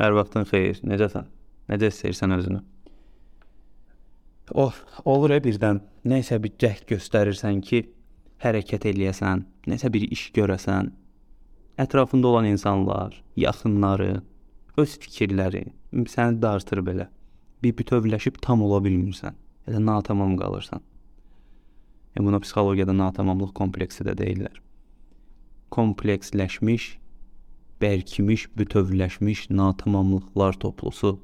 Hər vaxtın xeyir. Necəsən? Necə hiss edirsən özünü? Of, olur ya birdən nəsə bir cəhd göstərirsən ki, hərəkət eləyəsən, nəsə bir iş görəsən. Ətrafında olan insanlar, yaxınları, öz fikirləri səni dartır belə. Bir bütövləşib tam ola bilmirsən. Elə natamam qalırsan. E buna psixologiyada natamamlıq kompleksi də deyirlər. Kompleksləşmiş, bərkimiş, bütövləşmiş natamamlıqlar toplusu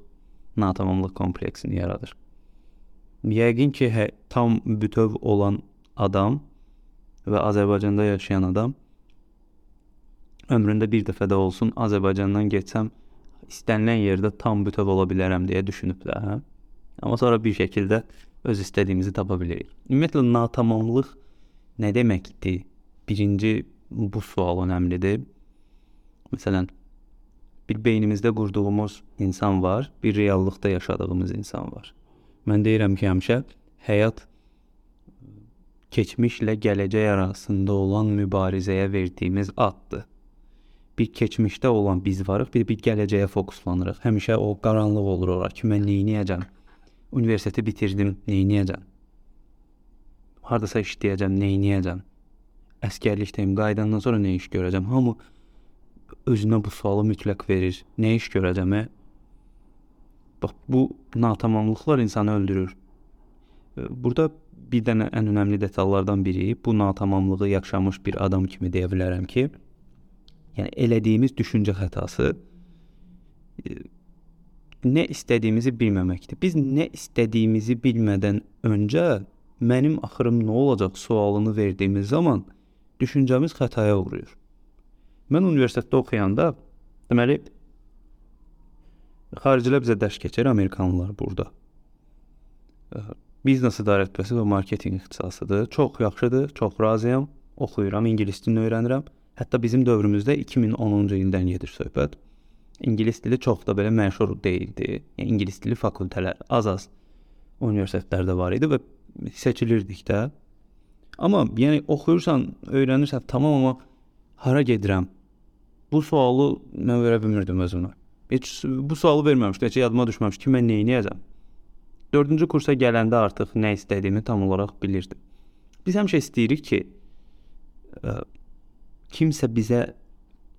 natamamlıq kompleksini yaradır. Yəqin ki, hə, tam bütöv olan adam və Azərbaycanda yaşayan adam ömründə bir dəfə də olsun Azərbaycandan getsəm istənilən yerdə tam bütöv ola bilərəm deyə düşünüb də, hə? Amma sonra bir şəkildə öz istədiyimizi tapa bilirik. Ümumiyyətlə natamamlıq nə deməkdir? Birinci bu sual önəmlidir. Məsələn, bir beynimizdə qurduğumuz insan var, bir reallıqda yaşadığımız insan var. Mən deyirəm ki, həmişə həyat keçmişlə gələcək arasında olan mübarizəyə verdiyimiz addır. Bir keçmişdə olan biz varıq, bir bir gələcəyə fokuslanırıq. Həmişə o qaranlıq olur ora ki, mən nə edəcəm? Universiteti bitirdim, nə edəcəm? Hardasa işləyəcəm, nə edəcəm? Əskərlikdəyim, qayıdandan sonra nə iş görəcəm? Hamı özünə bu sualı mütləq verir. Nə iş görəcəm? Ə? Bax bu natamamlıqlar insanı öldürür. Burada bir dənə ən önəmli detallardan biri bu natamamlığı yaşamış bir adam kimi deyə bilərəm ki, yəni elədiyimiz düşüncə xətası nə istədiyimizi bilməməkdir. Biz nə istədiyimizi bilmədən öncə mənim axırım nə olacaq sualını verdiyimiz zaman düşüncəmiz xətaya uğrayır. Mən universitetdə oxuyanda deməli xaricilər bizə dərs keçir, amerikanlılar burada. Biznes idarəetməsi və marketinq ixtisasıdır. Çox yaxşıdır, çox razıyam. Oxuyuram, ingilis dilini öyrənirəm. Hətta bizim dövrümüzdə 2010-cu ildən gedir söhbət ingilis dili çox da belə məşhur deyildi. Yəni ingilis dili fakültələr az-az universitetlərdə var idi və seçilirdik də. Amma yəni oxuyursan, öyrənirsən, tamam amma hara gedirəm? Bu sualı mən verə bilmirdim özümə. Heç bu sualı verməmişdim, heç yadıma düşməmişdi ki, mən nə edəcəm. 4-cü kursa gələndə artıq nə istədiyimi tam olaraq bilirdim. Biz həmişə istəyirik ki, ə, kimsə bizə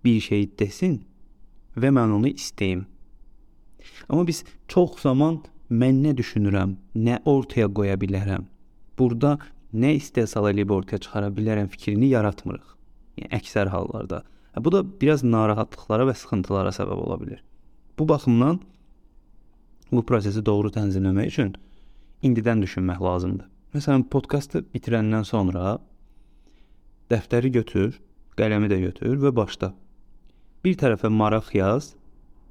bir şey desin və mən onu istəyim. Amma biz çox zaman mən nə düşünürəm, nə ortaya qoya bilərəm. Burada nə istehsal edib ortaya çıxara bilərəm fikrini yaratmırıq. Yəni əksər hallarda. Bu da biraz narahatlıqlara və sıxıntılara səbəb ola bilər. Bu baxımdan bu prosesi doğru tənzimləmək üçün indidən düşünmək lazımdır. Məsələn, podkastı bitirəndən sonra dəftəri götür, qələmi də götür və başla. Bir tərəfə maraq yaz,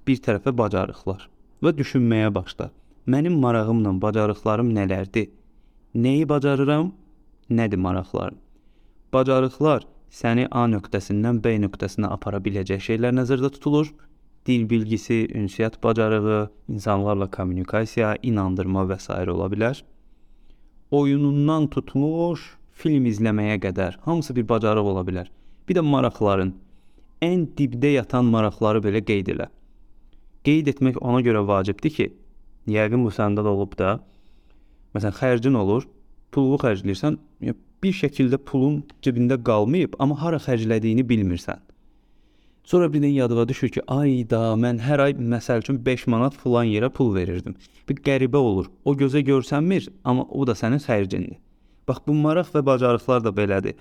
bir tərəfə bacarıqlar və düşünməyə başla. Mənim marağımla bacarıqlarım nələrdir? Nəyi bacarıram? Nədir maraqlarım? Bacarıqlar səni A nöqtəsindən B nöqtəsinə apara biləcək şeylər nəzərdə tutulur. Dil bilgisi, ünsiyyət bacarığı, insanlarla kommunikasiya, inandırma və s. ola bilər. Oyunundan tutmuş film izləməyə qədər hamısı bir bacarıq ola bilər. Bir də maraqların ən dibdə yatan maraqları belə qeyd elə. Qeyd etmək ona görə vacibdir ki, yəqin bu səndə də olub da. Məsələn, xərcin olur, pulunu xərcləyirsən, bir şəkildə pulun cibində qalmayıb, amma hara xərclədiyini bilmirsən. Sonra birdən yadıma düşür ki, ay da mən hər ay məsəl üçün 5 manat filan yerə pul verirdim. Bir qəribə olur. O gözə görsənmir, amma o da sənin xərcindir. Bax bu maraq və bacarıqlar da belədir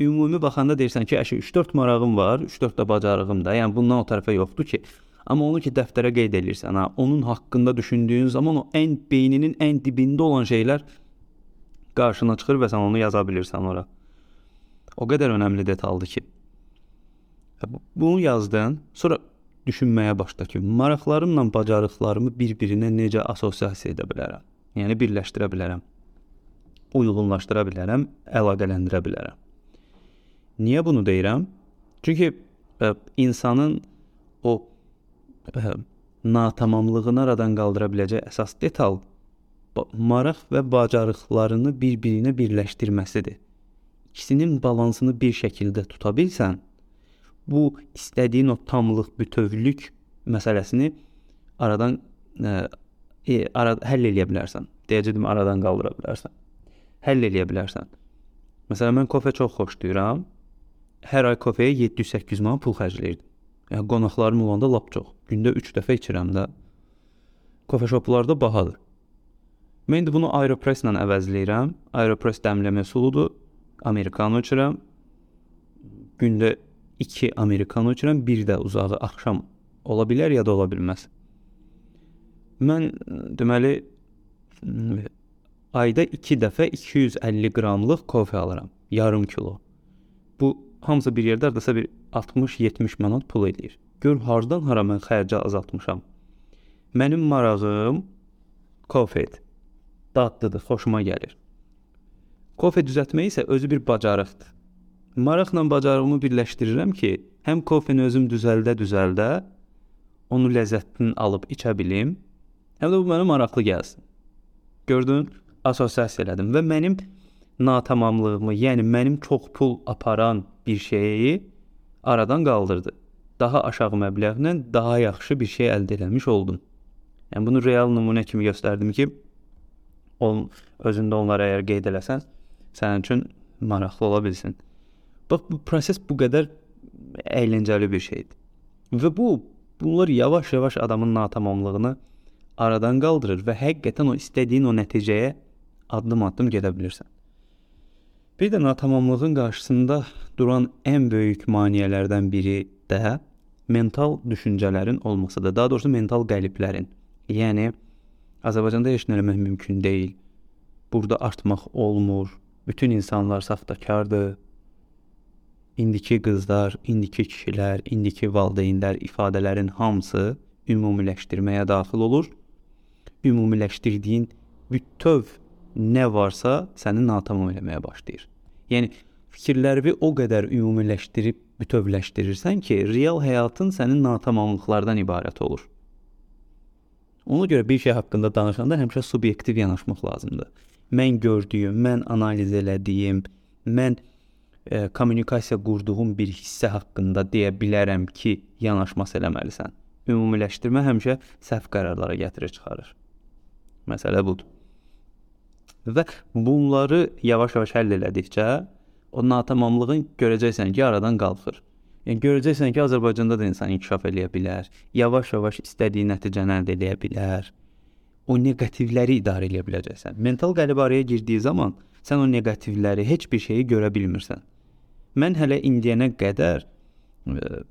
ümumi baxanda deyirsən ki, əşi 3-4 marağım var, 3-4 də bacarığım da. Yəni bundan o tərəfə yoxdur ki. Amma onu ki dəftərə qeyd edirsən, ha, onun haqqında düşündüyün zaman o ən beyninin ən dibində olan şeylər qarşına çıxır və sən onu yaza bilirsən ora. O qədər önəmli detaldır ki. Bunu yazdın, sonra düşünməyə başla ki, maraqlarımla bacarıqlarımı bir-birinə necə assosiasiya edə bilərəm? Yəni birləşdirə bilərəm. Uyğunlaşdıra bilərəm, əlaqələndirə bilərəm. Niyə bunu deyirəm? Çünki ə, e, insanın o ə, e, natamamlığını aradan qaldıra biləcək əsas detal maraq və bacarıqlarını bir-birinə birləşdirməsidir. İkisinin balansını bir şəkildə tuta bilsən, bu istədiyin o tamlıq, bütövlük məsələsini aradan e, ara, həll eləyə bilərsən. Deyəcəydim aradan qaldıra bilərsən. Həll eləyə bilərsən. Məsələn, mən kofe çox xoşlayıram. Hər ay kofeyə 700-800 manat pul xərcləyirdim. Yəni qonaqlarım olanda lap çox. Gündə 3 dəfə içirəm də. Kofe shoplarda bahadır. Mən indi bunu Aeropress ilə əvəzləyirəm. Aeropress dəmləmə üsuludur. Amerikano içirəm. Gündə 2 amerikano içirəm, bir də uzağı axşam ola bilər ya da ola bilməz. Mən deməli ayda 2 dəfə 250 qramlıq kofe alıram, yarım kilo. Bu hamısı bir yerdə hardasa bir 60-70 manat pul eləyir. Gör hardan hara mən xərci azaltmışam. Mənim marağım kofedir. Dadlıdır, xoşuma gəlir. Kofe düzəltmək isə özü bir bacarıqdır. Maraqla bacarığımı birləşdirirəm ki, həm kofeni özüm düzəldə-düzəldə onu ləzzətini alıb içə bilim, həm də bu mənə maraqlı gəlsin. Gördün? Assosiasiya elədim və mənim natamamlığımı, yəni mənim çox pul aparan bir şeyi aradan qaldırdı. Daha aşağı məbləğlə daha yaxşı bir şey əldə etmiş oldum. Yəni bunu real nümunə kimi göstərdim ki, on özündə onları əgər qeyd eləsən, sənin üçün maraqlı ola bilsin. Bax bu proses bu qədər əyləncəli bir şeydir. Və bu bunlar yavaş-yavaş adamın natamamlığını aradan qaldırır və həqiqətən o istədiyin o nəticəyə addım-addım gedə bilirsən. Bir də natamamlığın qarşısında duran ən böyük maneələrdən biri də mental düşüncələrin olmasıdır. Daha doğrusu mental qəliblərin. Yəni Azərbaycanda heç nə eləmək mümkün deyil. Burada artmaq olmur. Bütün insanlar saxtakardır. İndiki qızlar, indiki kişilər, indiki valideynlər ifadələrin hamısı ümumiləşdirməyə daxil olur. Ümumiləşdirdiyin bütöv nə varsa səni natamam eləməyə başlayır. Yəni fikirlərini o qədər ümumiləşdirib bütövləşdirirsən ki, real həyatın sənin natamamlıqlardan ibarət olur. Ona görə bir şey haqqında danışanda həmişə subyektiv yanaşmaq lazımdır. Mən gördüyüm, mən analiz elədiyim, mən e, kommunikasiya qurduğum bir hissə haqqında deyə bilərəm ki, yanaşması eləməlisən. Ümumiləşdirmə həmişə səhv qərarlara gətirir çıxarır. Məsələ budur. Və bunları yavaş-yavaş həll elədikcə o natamamlığın görəcəksən ki, aradan qalxır. Yəni görəcəksən ki, Azərbaycanda da insan inkişaf eləyə bilər. Yavaş-yavaş istədiyi nəticəni əldə edə bilər. O neqativləri idarə edə biləcəksən. Mental qəlib araya girdiyi zaman sən o neqativləri, heç bir şeyi görə bilmirsən. Mən hələ indiyənə qədər ə,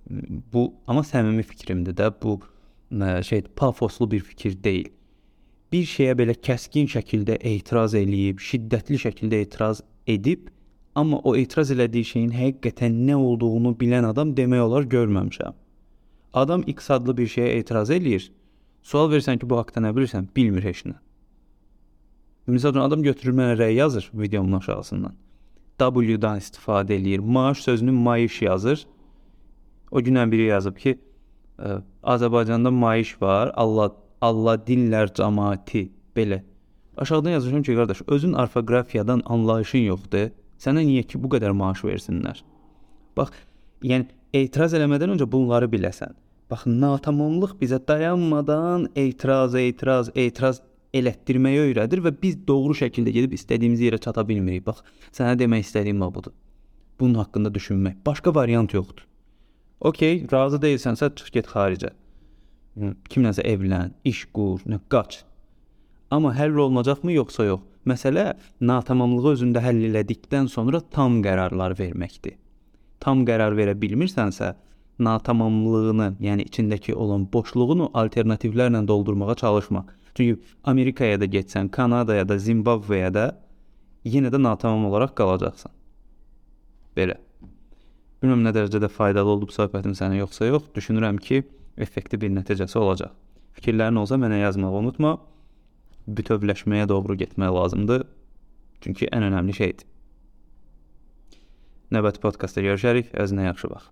bu amma səmimi fikrimdir də, bu ə, şey pafoslu bir fikir deyil bir şeyə belə kəskin şəkildə etiraz eləyib, şiddətli şəkildə etiraz edib, amma o etiraz elədiyi şeyin həqiqətən nə olduğunu bilən adam demək olar görməmişəm. Adam X adlı bir şeyə etiraz eləyir. Sual versən ki, bu haqqda nə bilirsən? Bilmir heç nə. Məsələn, adam götürür mənə rəy yazır videomun aşağısından. W-dan istifadə eləyir. Maaş sözünü maaş yazır. O günən biri yazıb ki, Azərbaycanda maaş var. Allah Allah dinlər cəmaati belə. Aşağıdan yazmışam ki, qardaş, özün orfoqrafiyadan anlayışın yoxdur. Sənə niyə ki bu qədər maaş versinlər? Bax, yəni etiraz eləmədən öncə bunları biləsən. Bax, natamamlıq bizə dayanmadan etiraz, etiraz, etiraz elətdirməyi öyrədir və biz doğru şəkildə gedib istədiyimiz yerə çata bilmirik. Bax, sənə demək istədiyim budur. Bunun haqqında düşünmək. Başqa variant yoxdur. Okay, razı deyilsənsə çıx get xaricə kimlənsə evlən, iş qur, nə qaç. Amma həll olunacaqmı yoxsa yox? Məsələ natamamlığı özündə həll elədikdən sonra tam qərarlar verməkdir. Tam qərar verə bilmirsənsə, natamamlığını, yəni içindəki olan boşluğunu alternativlərlə doldurmağa çalışma. Çünki Amerikaya da getsən, Kanadaya da, Zimbabveyə də yenə də natamam olaraq qalacaqsan. Belə. Bilmirəm nə dərəcədə faydalı oldu bu söhbətim sənə yoxsa yox. Düşünürəm ki, effektiv bir nəticəsi olacaq. Fikirlərin olsa mənə yazmağı unutma. Bütövləşməyə doğru getmək lazımdır. Çünki ən önəmli şeydir. Növbəti podkastda görüşərik. Özünə yaxşı bax.